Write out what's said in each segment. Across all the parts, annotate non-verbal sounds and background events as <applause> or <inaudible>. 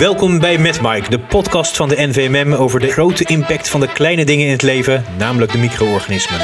Welkom bij Met Mike, de podcast van de NVMM over de grote impact van de kleine dingen in het leven, namelijk de micro-organismen.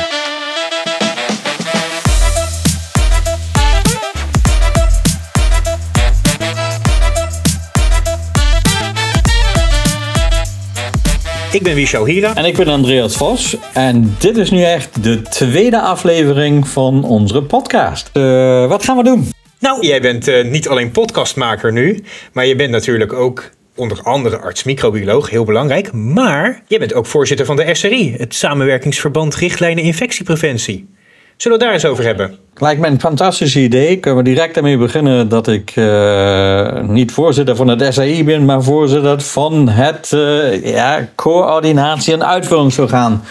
Ik ben Wiesjo Hira. En ik ben Andreas Vos. En dit is nu echt de tweede aflevering van onze podcast. Uh, wat gaan we doen? Nou, jij bent uh, niet alleen podcastmaker nu, maar je bent natuurlijk ook onder andere arts-microbioloog, heel belangrijk. Maar je bent ook voorzitter van de SRI, het Samenwerkingsverband Richtlijnen Infectiepreventie. Zullen we het daar eens over hebben? Lijkt me een fantastisch idee. Kunnen we direct daarmee beginnen dat ik uh, niet voorzitter van het SAI ben, maar voorzitter van het uh, ja, coördinatie- en uitvoeringsorgaan.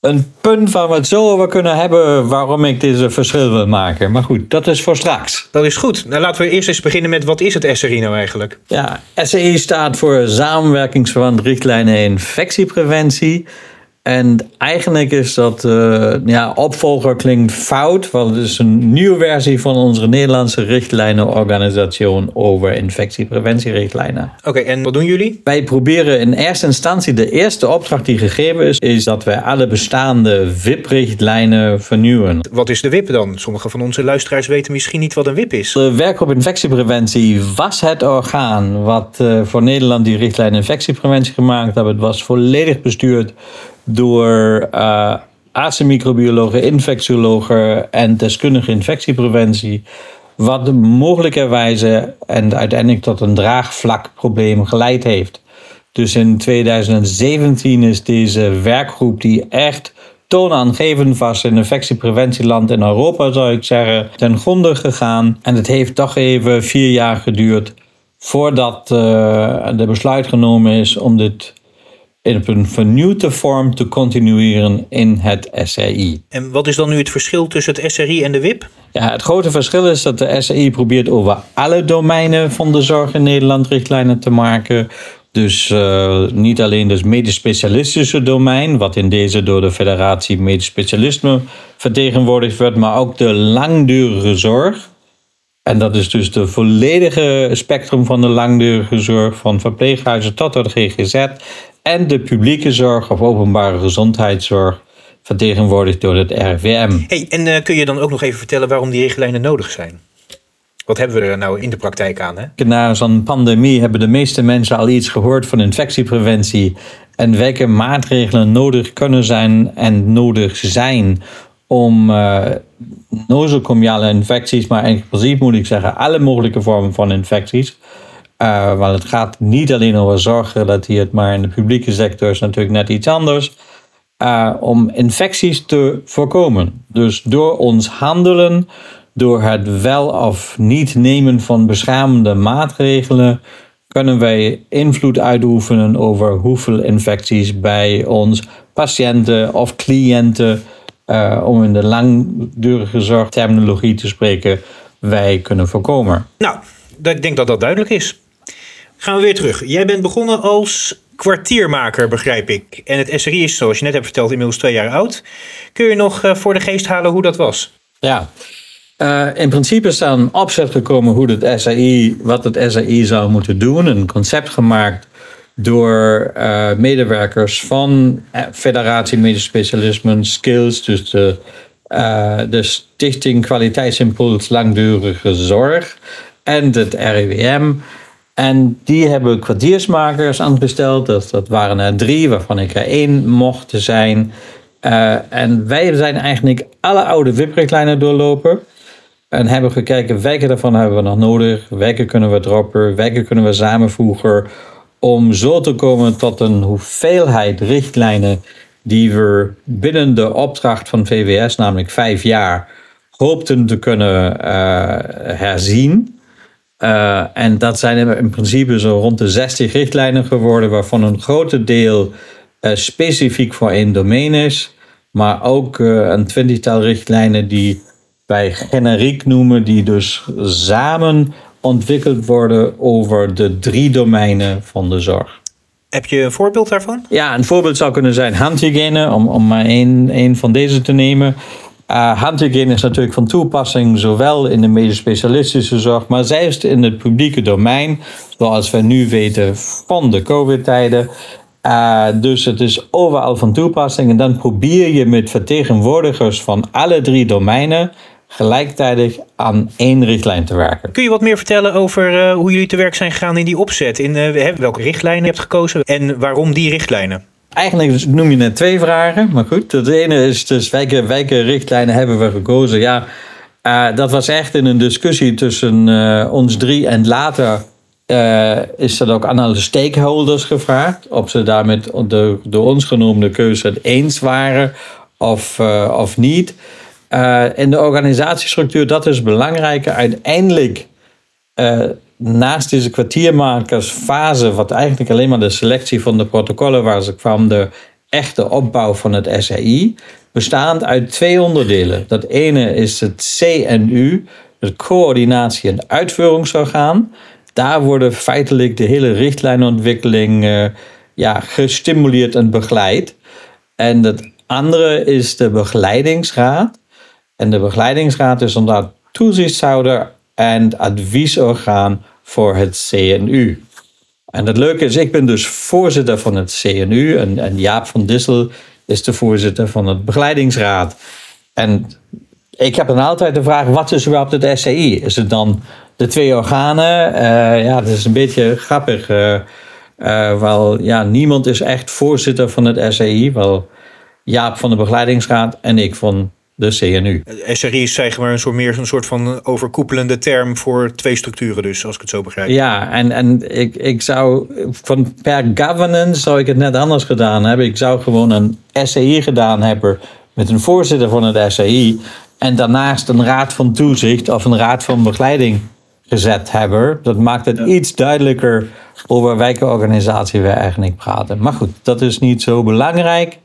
Een punt waar we het zo over kunnen hebben waarom ik deze verschil wil maken. Maar goed, dat is voor straks. Dat is goed. Nou, laten we eerst eens beginnen met wat is het SRI nou eigenlijk? Ja, SRI staat voor Samenwerkingsverband Richtlijnen Infectiepreventie. En eigenlijk is dat, uh, ja, opvolger klinkt fout, want het is een nieuwe versie van onze Nederlandse richtlijnenorganisatie over infectiepreventierichtlijnen. Oké, en wat doen jullie? Wij proberen in eerste instantie, de eerste opdracht die gegeven is, is dat wij alle bestaande WIP-richtlijnen vernieuwen. Wat is de WIP dan? Sommige van onze luisteraars weten misschien niet wat een WIP is. De werkgroep infectiepreventie was het orgaan wat uh, voor Nederland die richtlijn infectiepreventie gemaakt heeft. Het was volledig bestuurd door uh, infectiologen en deskundige infectiepreventie. Wat mogelijkerwijze en uiteindelijk tot een draagvlakprobleem geleid heeft. Dus in 2017 is deze werkgroep die echt toonaangevend was in infectiepreventieland in Europa, zou ik zeggen, ten gronde gegaan. En het heeft toch even vier jaar geduurd voordat uh, de besluit genomen is om dit in een vernieuwde vorm te continueren in het SRI. En wat is dan nu het verschil tussen het SRI en de WIP? Ja, het grote verschil is dat de SRI probeert over alle domeinen van de zorg in Nederland richtlijnen te maken. Dus uh, niet alleen het medisch specialistische domein, wat in deze door de Federatie Medisch Specialisme vertegenwoordigd wordt, maar ook de langdurige zorg. En dat is dus de volledige spectrum van de langdurige zorg, van verpleeghuizen tot de GGZ en de publieke zorg of openbare gezondheidszorg vertegenwoordigd door het RIVM. Hey, en uh, kun je dan ook nog even vertellen waarom die richtlijnen nodig zijn? Wat hebben we er nou in de praktijk aan? Hè? Na zo'n pandemie hebben de meeste mensen al iets gehoord van infectiepreventie en welke maatregelen nodig kunnen zijn en nodig zijn om uh, nosocomiale infecties, maar inclusief moet ik zeggen alle mogelijke vormen van infecties, uh, want het gaat niet alleen over zorggerelateerd, maar in de publieke sector is natuurlijk net iets anders. Uh, om infecties te voorkomen. Dus door ons handelen, door het wel of niet nemen van beschamende maatregelen, kunnen wij invloed uitoefenen over hoeveel infecties bij ons patiënten of cliënten, uh, om in de langdurige zorgterminologie te spreken, wij kunnen voorkomen. Nou, ik denk dat dat duidelijk is. Gaan we weer terug. Jij bent begonnen als kwartiermaker, begrijp ik. En het SRI is, zoals je net hebt verteld, inmiddels twee jaar oud. Kun je nog uh, voor de geest halen hoe dat was? Ja, uh, in principe is aan opzet gekomen hoe het SAI, wat het SAI zou moeten doen. Een concept gemaakt door uh, medewerkers van Federatie Medisch Specialismen, Skills, dus de, de Stichting Kwaliteitsimpuls Langdurige Zorg en het RIWM. En die hebben kwartiersmakers aangesteld. Dat, dat waren er drie, waarvan ik er één mocht zijn. Uh, en wij zijn eigenlijk alle oude WIP-richtlijnen doorlopen. En hebben gekeken welke daarvan hebben we nog nodig. Welke kunnen we droppen. Welke kunnen we samenvoegen. Om zo te komen tot een hoeveelheid richtlijnen die we binnen de opdracht van VWS, namelijk vijf jaar, hoopten te kunnen uh, herzien. Uh, en dat zijn in principe zo rond de 60 richtlijnen geworden, waarvan een groot deel uh, specifiek voor één domein is. Maar ook uh, een twintigtal richtlijnen die wij generiek noemen, die dus samen ontwikkeld worden over de drie domeinen van de zorg. Heb je een voorbeeld daarvan? Ja, een voorbeeld zou kunnen zijn handhygiëne, om, om maar één, één van deze te nemen. Uh, is natuurlijk van toepassing, zowel in de medisch specialistische zorg, maar zelfs in het publieke domein, zoals we nu weten van de COVID-tijden. Uh, dus het is overal van toepassing. En dan probeer je met vertegenwoordigers van alle drie domeinen gelijktijdig aan één richtlijn te werken. Kun je wat meer vertellen over uh, hoe jullie te werk zijn gegaan in die opzet? In welke richtlijnen je hebt gekozen en waarom die richtlijnen? Eigenlijk noem je net twee vragen, maar goed. Het ene is dus welke, welke richtlijnen hebben we gekozen? Ja, uh, dat was echt in een discussie tussen ons drie en later is dat ook aan alle stakeholders gevraagd. Of ze daar met de door ons genoemde keuze het eens waren of, of niet. In de organisatiestructuur, dat is belangrijk. Uiteindelijk, naast deze kwartiermakersfase, wat eigenlijk alleen maar de selectie van de protocollen was, kwam de echte opbouw van het SAI, bestaand uit twee onderdelen. Dat ene is het CNU, het coördinatie- en uitvoeringsorgaan. Daar worden feitelijk de hele richtlijnontwikkeling uh, ja, gestimuleerd en begeleid. En het andere is de begeleidingsraad. En de begeleidingsraad is inderdaad toezichthouder en adviesorgaan voor het CNU. En het leuke is, ik ben dus voorzitter van het CNU en, en Jaap van Dissel is de voorzitter van het begeleidingsraad. En ik heb dan altijd de vraag, wat is überhaupt het SCI? Is het dan de twee organen? Uh, ja, dat is een beetje grappig. Uh, wel, ja, niemand is echt voorzitter van het SCI. Wel Jaap van de begeleidingsraad en ik van de CNU. SRI is zeg maar een soort meer een soort van overkoepelende term voor twee structuren, dus als ik het zo begrijp. Ja, en, en ik, ik zou van per governance zou ik het net anders gedaan hebben. Ik zou gewoon een SCI gedaan hebben met een voorzitter van het SCI en daarnaast een raad van toezicht of een raad van begeleiding gezet hebben. Dat maakt het iets duidelijker over welke organisatie we eigenlijk praten. Maar goed, dat is niet zo belangrijk.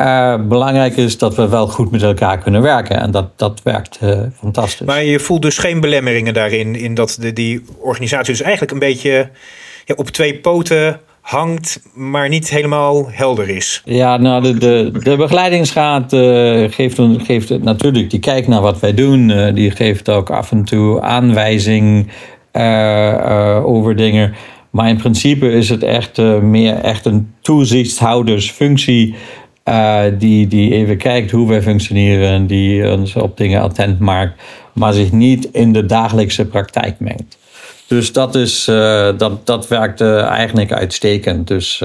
Uh, belangrijk is dat we wel goed met elkaar kunnen werken. En dat, dat werkt uh, fantastisch. Maar je voelt dus geen belemmeringen daarin. In dat de, die organisatie dus eigenlijk een beetje ja, op twee poten hangt, maar niet helemaal helder is. Ja, nou, de, de, de begeleidingsraad uh, geeft, geeft natuurlijk, die kijkt naar wat wij doen. die geeft ook af en toe aanwijzing over dingen. Maar in principe is het echt meer echt een toezichthoudersfunctie uh, die, die even kijkt hoe wij functioneren en die ons op dingen attent maakt, maar zich niet in de dagelijkse praktijk mengt. Dus dat, is, uh, dat, dat werkt uh, eigenlijk uitstekend. Dus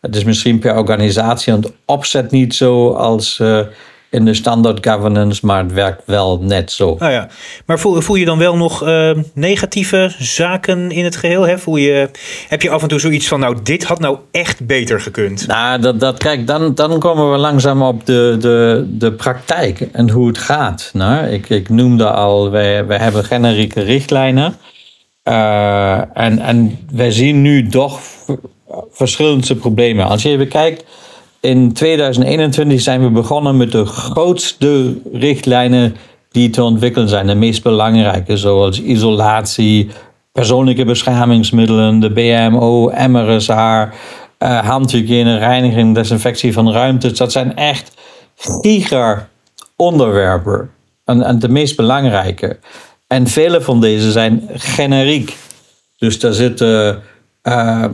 het is misschien per organisatie en opzet niet zo als in de standard governance, maar het werkt wel net zo. Ah ja. Maar voel, voel je dan wel nog uh, negatieve zaken in het geheel? Hè? Voel je, heb je af en toe zoiets van, nou, dit had nou echt beter gekund? Nou, dat, dat, kijk, dan, dan komen we langzaam op de, de, de praktijk en hoe het gaat. Nou, ik, ik noemde al, wij, wij hebben generieke richtlijnen. Uh, en, en wij zien nu toch verschillende problemen. Als je even kijkt in 2021 zijn we begonnen met de grootste richtlijnen die te ontwikkelen zijn. De meest belangrijke, zoals isolatie, persoonlijke beschermingsmiddelen, de BMO, MRSA, uh, handhygiëne, reiniging, desinfectie van ruimtes. Dat zijn echt giga onderwerpen. En, en de meest belangrijke. En vele van deze zijn generiek. Dus daar zitten uh,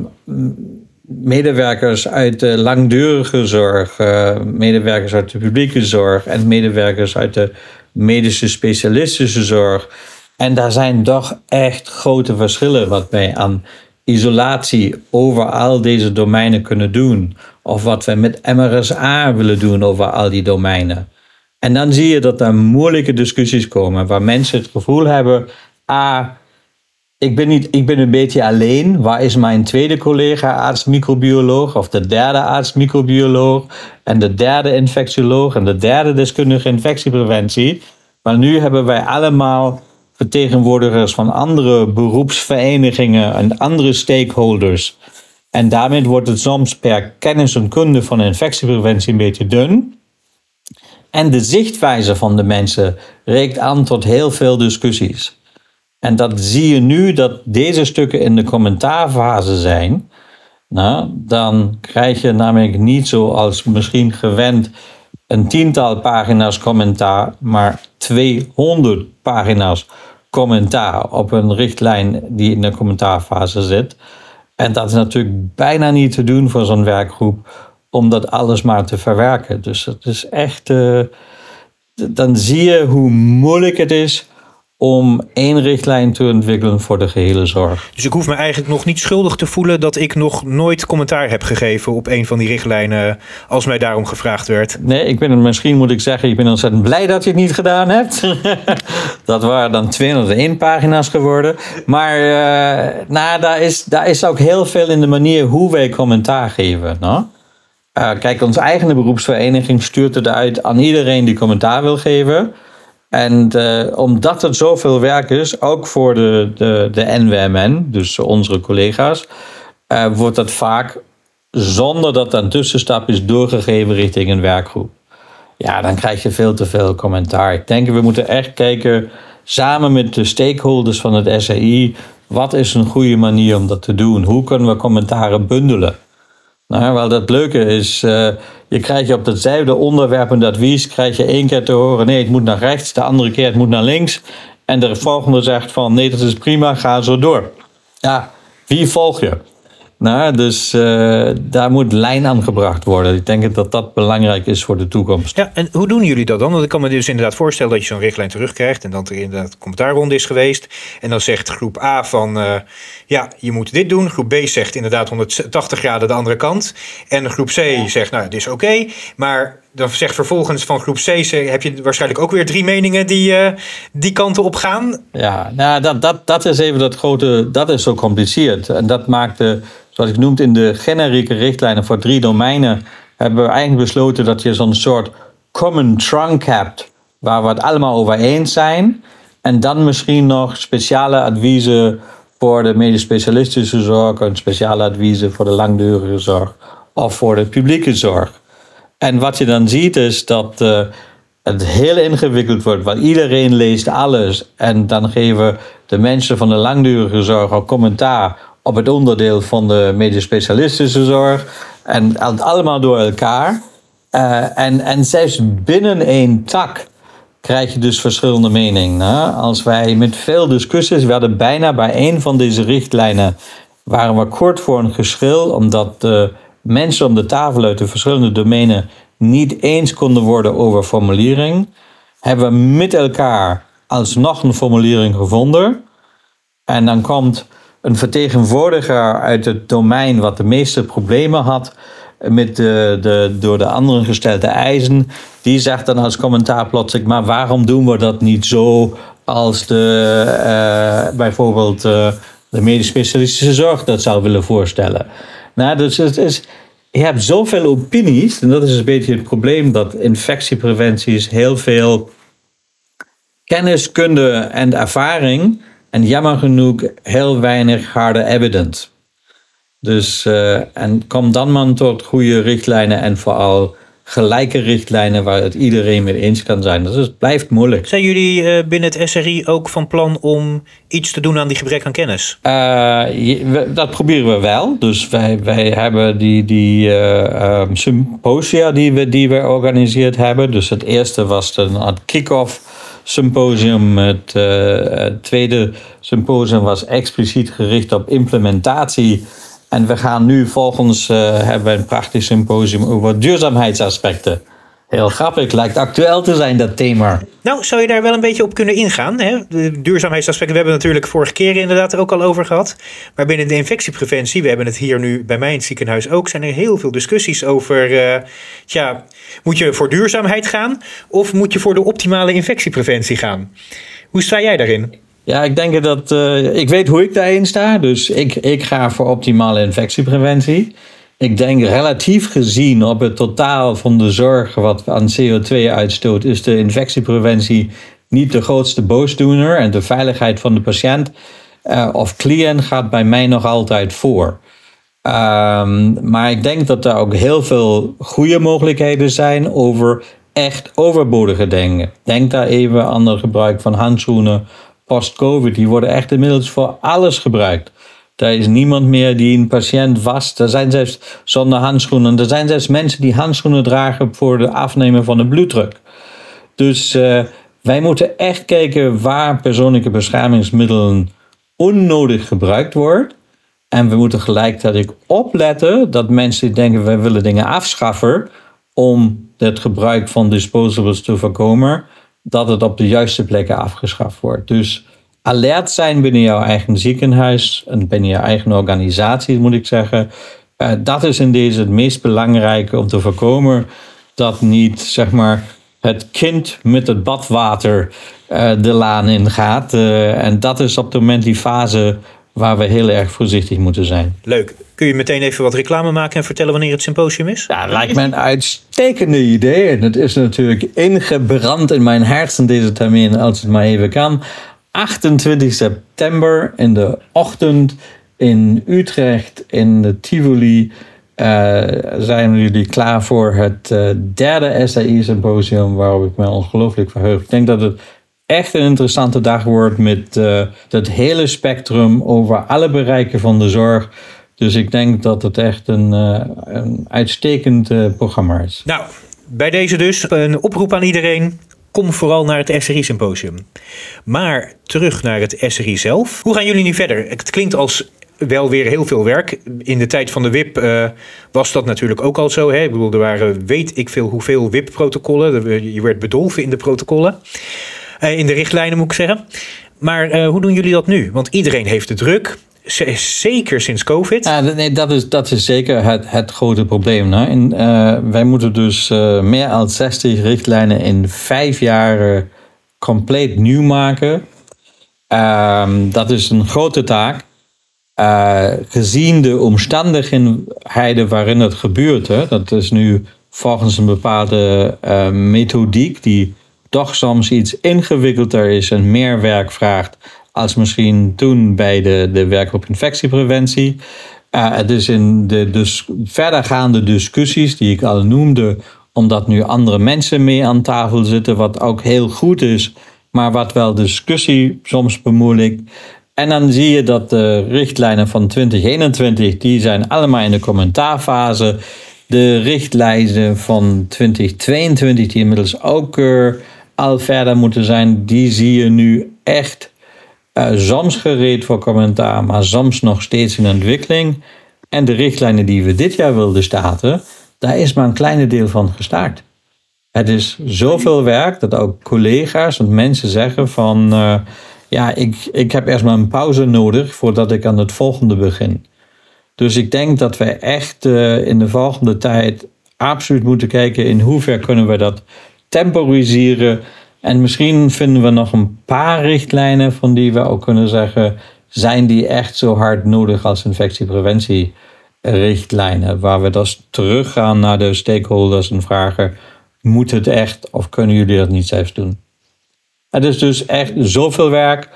medewerkers uit de langdurige zorg, uh, medewerkers uit de publieke zorg en medewerkers uit de medische specialistische zorg. En daar zijn toch echt grote verschillen wat wij aan isolatie over al deze domeinen kunnen doen. Of wat we met MRSA willen doen over al die domeinen. En dan zie je dat er moeilijke discussies komen waar mensen het gevoel hebben: ah, ik ben, niet, ik ben een beetje alleen. Waar is mijn tweede collega arts-microbioloog of de derde arts-microbioloog en de derde infectioloog en de derde deskundige infectiepreventie? Maar nu hebben wij allemaal vertegenwoordigers van andere beroepsverenigingen en andere stakeholders. En daarmee wordt het soms per kennis en kunde van infectiepreventie een beetje dun. En de zichtwijze van de mensen reikt aan tot heel veel discussies. En dat zie je nu dat deze stukken in de commentaarfase zijn. Nou, dan krijg je namelijk niet zoals misschien gewend een tiental pagina's commentaar, maar 200 pagina's commentaar op een richtlijn die in de commentaarfase zit. En dat is natuurlijk bijna niet te doen voor zo'n werkgroep om dat alles maar te verwerken. Dus het is echt. Uh, dan zie je hoe moeilijk het is om één richtlijn te ontwikkelen voor de gehele zorg. Dus ik hoef me eigenlijk nog niet schuldig te voelen dat ik nog nooit commentaar heb gegeven op een van die richtlijnen als mij daarom gevraagd werd. Nee, ik ben misschien moet ik zeggen, ik ben ontzettend blij dat je het niet gedaan hebt. <laughs> dat waren dan 201 pagina's geworden. Maar uh, nou, daar, is, daar is ook heel veel in de manier hoe wij commentaar geven. No? Uh, kijk, onze eigen beroepsvereniging stuurt het uit aan iedereen die commentaar wil geven. En uh, omdat het zoveel werk is, ook voor de, de, de NWMN, dus onze collega's, uh, wordt dat vaak zonder dat een tussenstap is doorgegeven richting een werkgroep. Ja, dan krijg je veel te veel commentaar. Ik denk, we moeten echt kijken, samen met de stakeholders van het SAI, wat is een goede manier om dat te doen? Hoe kunnen we commentaren bundelen? Nou, wel dat leuke is, uh, je krijgt op hetzelfde onderwerp een advies, krijg je één keer te horen, nee, het moet naar rechts, de andere keer het moet naar links. En de volgende zegt van, nee, dat is prima, ga zo door. Ja, wie volg je? Nou, dus uh, daar moet lijn aan gebracht worden. Ik denk dat dat belangrijk is voor de toekomst. Ja, en hoe doen jullie dat dan? Want ik kan me dus inderdaad voorstellen dat je zo'n richtlijn terugkrijgt en dat er inderdaad commentaarronde is geweest. En dan zegt groep A van, uh, ja, je moet dit doen. Groep B zegt inderdaad 180 graden de andere kant. En groep C zegt, nou, dit is oké. Okay, maar dan zegt vervolgens van groep C heb je waarschijnlijk ook weer drie meningen die uh, die kanten op gaan. Ja, nou, dat, dat, dat is even dat grote, dat is zo compliceerd. En dat maakt de zoals ik noemde in de generieke richtlijnen voor drie domeinen, hebben we eigenlijk besloten dat je zo'n soort common trunk hebt, waar we het allemaal over eens zijn. En dan misschien nog speciale adviezen voor de medisch specialistische zorg en speciale adviezen voor de langdurige zorg of voor de publieke zorg. En wat je dan ziet is dat uh, het heel ingewikkeld wordt, want iedereen leest alles en dan geven de mensen van de langdurige zorg ook commentaar op het onderdeel van de medisch specialistische zorg. En allemaal door elkaar. Uh, en, en zelfs binnen één tak krijg je dus verschillende meningen. Als wij met veel discussies, we hadden bijna bij een van deze richtlijnen, waren we kort voor een geschil, omdat mensen om de tafel uit de verschillende domeinen niet eens konden worden over formulering, hebben we met elkaar alsnog een formulering gevonden. En dan komt een vertegenwoordiger uit het domein wat de meeste problemen had met de, de, door de anderen gestelde eisen, die zegt dan als commentaar plotseling, maar waarom doen we dat niet zo als de, uh, bijvoorbeeld uh, de medisch specialistische zorg dat zou willen voorstellen? Nou, dus het is, je hebt zoveel opinies, en dat is een beetje het probleem dat infectiepreventie is heel veel kunde en ervaring en jammer genoeg heel weinig harde evidence. Dus, uh, en kom dan maar tot goede richtlijnen en vooral gelijke richtlijnen waar het iedereen mee eens kan zijn. Dus het blijft moeilijk. Zijn jullie uh, binnen het SRI ook van plan om iets te doen aan die gebrek aan kennis? Uh, dat proberen we wel. Dus wij, wij hebben die, die um, symposia die we, die we georganiseerd hebben. Dus het eerste was een kick-off symposium. Het, het tweede symposium was expliciet gericht op implementatie. En we gaan nu volgens uh, hebben een prachtig symposium over duurzaamheidsaspecten. Heel grappig, lijkt actueel te zijn dat thema. Nou, zou je daar wel een beetje op kunnen ingaan? Hè? De duurzaamheidsaspecten, we hebben het natuurlijk vorige keer inderdaad ook al over gehad. Maar binnen de infectiepreventie, we hebben het hier nu bij mij in het ziekenhuis ook, zijn er heel veel discussies over, uh, tja, moet je voor duurzaamheid gaan of moet je voor de optimale infectiepreventie gaan? Hoe sta jij daarin? Ja, ik denk dat uh, ik weet hoe ik daarin sta. Dus ik, ik ga voor optimale infectiepreventie. Ik denk relatief gezien op het totaal van de zorg wat aan CO2 uitstoot, is de infectiepreventie niet de grootste boosdoener. En de veiligheid van de patiënt uh, of cliënt gaat bij mij nog altijd voor. Um, maar ik denk dat er ook heel veel goede mogelijkheden zijn over echt overbodige dingen. Denk daar even aan het gebruik van handschoenen post-COVID. Die worden echt inmiddels voor alles gebruikt. Er is niemand meer die een patiënt wast. Er zijn zelfs zonder handschoenen. Er zijn zelfs mensen die handschoenen dragen voor het afnemen van de bloeddruk. Dus uh, wij moeten echt kijken waar persoonlijke beschermingsmiddelen onnodig gebruikt worden. En we moeten gelijktijdig opletten dat mensen denken wij willen dingen afschaffen om het gebruik van disposables te voorkomen, dat het op de juiste plekken afgeschaft wordt. Dus alert zijn binnen jouw eigen ziekenhuis en binnen je eigen organisatie, moet ik zeggen. Uh, dat is in deze het meest belangrijke om te voorkomen dat niet, zeg maar, het kind met het badwater uh, de laan in gaat. Uh, en dat is op het moment die fase waar we heel erg voorzichtig moeten zijn. Leuk. Kun je meteen even wat reclame maken en vertellen wanneer het symposium is? Ja, lijkt me een uitstekende idee. En het is natuurlijk ingebrand in mijn hersen deze termijn, als het maar even kan. 28 september in de ochtend in Utrecht in de Tivoli. Uh, zijn jullie klaar voor het uh, derde SAI-symposium waarop ik me ongelooflijk verheug. Ik denk dat het echt een interessante dag wordt met uh, het hele spectrum over alle bereiken van de zorg. Dus ik denk dat het echt een, een uitstekend programma is. Nou, bij deze dus een oproep aan iedereen kom vooral naar het SRI-symposium. Maar terug naar het SRI zelf. Hoe gaan jullie nu verder? Het klinkt als wel weer heel veel werk. In de tijd van de WIP was dat natuurlijk ook al zo. Hè? Ik bedoel, er waren weet ik veel hoeveel WIP-protocollen. Je werd bedolven in de protocollen. Uh, in de richtlijnen moet ik zeggen. Maar uh, hoe doen jullie dat nu? Want iedereen heeft de druk. Zeker sinds COVID. Ja, nee, dat, is, dat is zeker het, het grote probleem. En, wij moeten dus meer dan 60 richtlijnen in vijf jaar compleet nieuw maken. Ehm, dat is een grote taak. Gezien de omstandigheden waarin het gebeurt, hè, dat is nu volgens een bepaalde methodiek die toch soms iets ingewikkelder is en meer werk vraagt als misschien toen bij de, de op infectiepreventie. Uh, het is in de dus verdergaande discussies die ik al noemde, omdat nu andere mensen mee aan tafel zitten, wat ook heel goed is, maar wat wel discussie soms bemoeilijkt. En dan zie je dat de richtlijnen van 2021, die zijn allemaal in de commentaarfase. De richtlijnen van 2022, die inmiddels ook uh, al verder moeten zijn, die zie je nu echt uh, soms gereed voor commentaar, maar soms nog steeds in ontwikkeling. En de richtlijnen die we dit jaar wilden starten, daar is maar een kleine deel van gestart. Het is zoveel werk dat ook collega's en mensen zeggen van... Uh, ja, ik, ik heb eerst maar een pauze nodig voordat ik aan het volgende begin. Dus ik denk dat wij echt uh, in de volgende tijd absoluut moeten kijken in hoever kunnen we dat temporiseren. En misschien vinden we nog een paar richtlijnen van die we ook kunnen zeggen, zijn die echt zo hard nodig als infectiepreventierichtlijnen, waar we dus teruggaan naar de stakeholders en vragen, moet het echt of kunnen jullie dat niet zelfs doen? Het is dus echt zoveel werk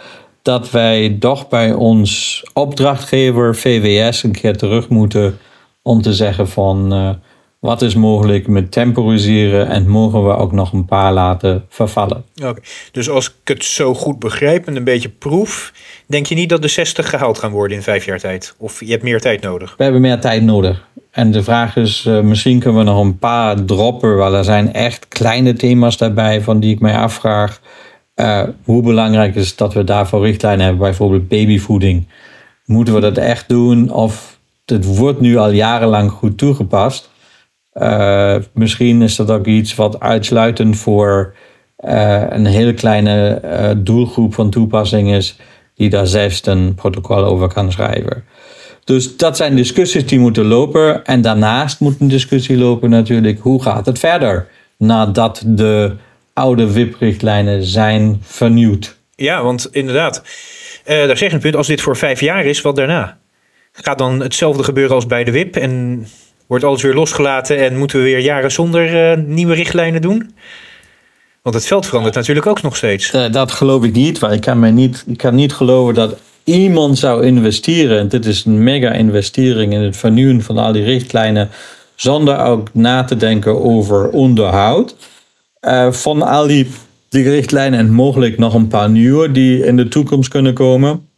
dat wij toch bij ons opdrachtgever VWS een keer terug moeten om te zeggen van uh, wat is mogelijk met temporiseren en mogen we ook nog een paar laten vervallen. Oké, dus als ik het zo goed begrijp en een beetje proef, denk je niet dat de 60 gehaald gaan worden in vijf jaar tijd? Of je hebt meer tijd nodig? We hebben meer tijd nodig. En de vraag is, uh, misschien kunnen we nog een paar droppen, waar er zijn echt kleine thema's daarbij van die ik mij afvraag. Uh, hoe belangrijk is dat we daarvoor richtlijnen hebben, bijvoorbeeld babyvoeding. Moeten we dat echt doen of het wordt nu al jarenlang goed toegepast? Uh, misschien is dat ook iets wat uitsluitend voor uh, een hele kleine doelgroep van toepassing is, die daar zelfs een protocol over kan schrijven. Dus dat zijn discussies die moeten lopen. En daarnaast moet een discussie lopen natuurlijk, hoe gaat het verder nadat de oude WIP-richtlijnen zijn vernieuwd. Ja, want inderdaad, daar zeg je een punt, als dit voor vijf jaar is, wat daarna? Gaat dan hetzelfde gebeuren als bij de WIP en wordt alles weer losgelaten en moeten we weer jaren zonder uh, nieuwe richtlijnen doen? Want het veld verandert natuurlijk ook nog steeds. Uh, dat geloof ik niet, want ik kan, mij niet, ik kan niet geloven dat iemand zou investeren. En dit is een mega investering in het vernieuwen van al die richtlijnen, zonder ook na te denken over onderhoud. Uh, van al die, die richtlijnen en mogelijk nog een paar nieuwe die in de toekomst kunnen komen.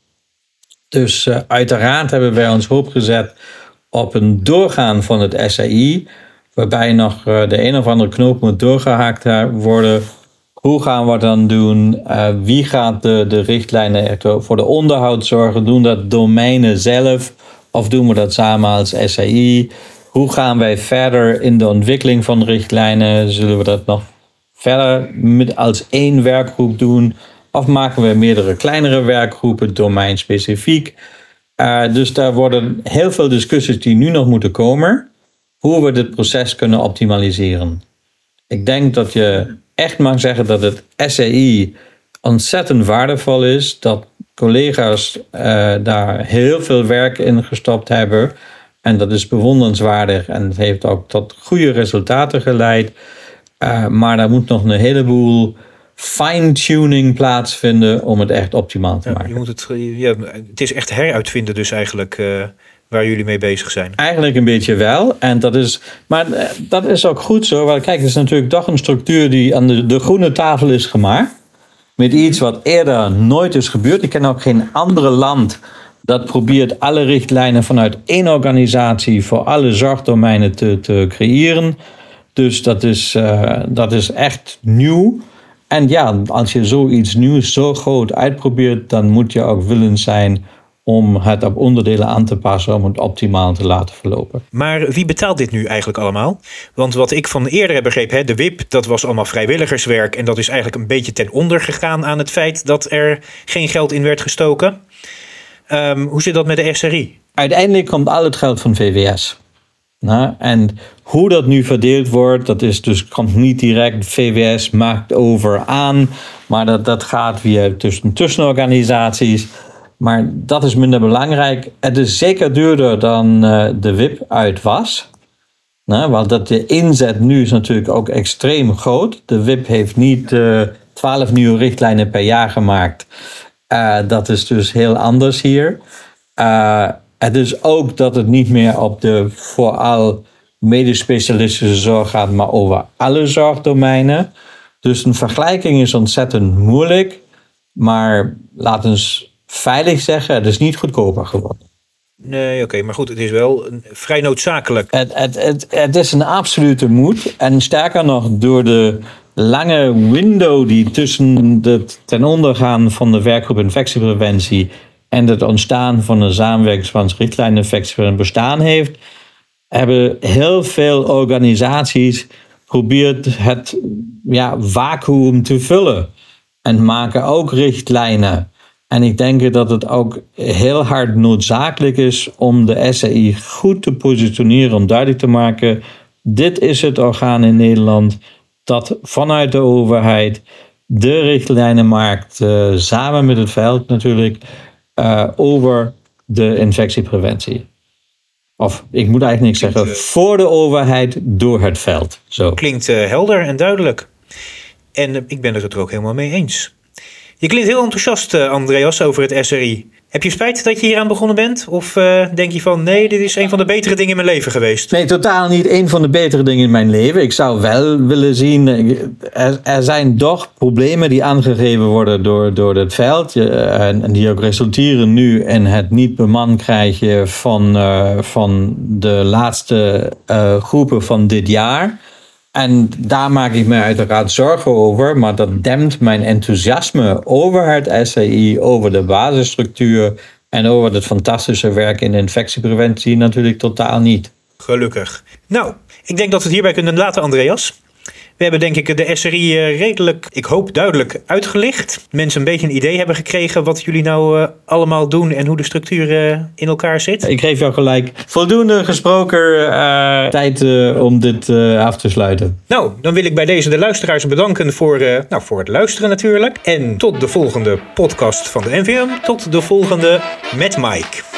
Dus uiteraard hebben wij ons hoop gezet op een doorgaan van het SAI, waarbij nog uh, de een of andere knoop moet doorgehaakt worden. Hoe gaan we dan doen? Uh, wie gaat de, de richtlijnen voor de onderhoud zorgen? Doen dat domeinen zelf of doen we dat samen als SAI? Hoe gaan wij verder in de ontwikkeling van richtlijnen? Zullen we dat nog verder met als één werkgroep doen? Of maken we meerdere kleinere werkgroepen, domeinspecifiek? Uh, dus daar worden heel veel discussies die nu nog moeten komen. Hoe we dit proces kunnen optimaliseren. Ik denk dat je echt mag zeggen dat het SAI ontzettend waardevol is. Dat collega's uh, daar heel veel werk in gestopt hebben. En dat is bewonderenswaardig en het heeft ook tot goede resultaten geleid. Uh, maar daar moet nog een heleboel fine-tuning plaatsvinden om het echt optimaal te ja, maken. Je moet het, ja, het is echt heruitvinden dus eigenlijk uh, waar jullie mee bezig zijn. Eigenlijk een beetje wel. En dat is, maar uh, dat is ook goed zo. Want kijk, het is natuurlijk toch een structuur die aan de, de groene tafel is gemaakt. Met iets wat eerder nooit is gebeurd. Ik ken ook geen andere land dat probeert alle richtlijnen vanuit één organisatie voor alle zorgdomeinen te, te creëren. Dus dat is, uh, dat is echt nieuw. En ja, als je zoiets nieuws zo groot uitprobeert, dan moet je ook willen zijn om het op onderdelen aan te passen om het optimaal te laten verlopen. Maar wie betaalt dit nu eigenlijk allemaal? Want wat ik van eerder heb begrepen, de WIP, dat was allemaal vrijwilligerswerk en dat is eigenlijk een beetje ten onder gegaan aan het feit dat er geen geld in werd gestoken. Um, hoe zit dat met de SRI? Uiteindelijk komt al het geld van VWS. Nou, en hoe dat nu verdeeld wordt, dat is dus, komt niet direct VWS maakt over aan, maar dat, dat gaat via tussen, tussenorganisaties. Maar dat is minder belangrijk. Het is zeker duurder dan uh, de WIP uit was. Want dat de inzet nu is natuurlijk ook extreem groot. De WIP heeft niet uh, 12 nieuwe richtlijnen per jaar gemaakt. Uh, dat is dus heel anders hier. Uh, het is ook dat het niet meer op de vooral medisch specialistische zorg gaat, maar over alle zorgdomeinen. Dus een vergelijking is ontzettend moeilijk. Maar laten we veilig zeggen, het is niet goedkoper geworden. Nee, oké, okay, maar goed, het is wel vrij noodzakelijk. Het, het, het, het is een absolute moed. En sterker nog, door de lange window die tussen het ten ondergaan van de werkgroep infectiepreventie en het ontstaan van een samenwerkingsverband richtlijninfectie bestaan heeft, hebben heel veel organisaties geprobeerd het ja, vacuüm te vullen. En maken ook richtlijnen. En ik denk dat het ook heel hard noodzakelijk is om de SAI goed te positioneren, om duidelijk te maken: dit is het orgaan in Nederland dat vanuit de overheid de richtlijnen maakt, uh, samen met het veld natuurlijk, uh, over de infectiepreventie. Of ik moet eigenlijk niks zeggen, voor de overheid, door het veld. Zo. Klinkt uh, helder en duidelijk. En ik ben het er ook helemaal mee eens. Je klinkt heel enthousiast, Andreas, over het SRI. Heb je spijt dat je hier aan begonnen bent? Of uh, denk je van nee, dit is een van de betere dingen in mijn leven geweest? Nee, totaal niet een van de betere dingen in mijn leven. Ik zou wel willen zien, er, er zijn toch problemen die aangegeven worden door, door het veld. En, en die ook resulteren nu in het niet beman krijgen van, van de laatste groepen van dit jaar. En daar maak ik me uiteraard zorgen over, maar dat dempt mijn enthousiasme over het SAI, over de basisstructuur en over het fantastische werk in infectiepreventie natuurlijk totaal niet. Gelukkig. Nou, ik denk dat we het hierbij kunnen laten, Andreas. We hebben denk ik de SRI eh, redelijk, ik hoop duidelijk uitgelicht. Mensen een beetje een idee hebben gekregen wat jullie nou uh, allemaal doen en hoe de structuur uh, in elkaar zit. Ik geef jou gelijk voldoende gesproken tijd om dit af te sluiten. Nou, dan wil ik bij deze de luisteraars bedanken voor, nou, voor het luisteren natuurlijk. En tot de volgende podcast van de NVM. Tot de volgende met Mike.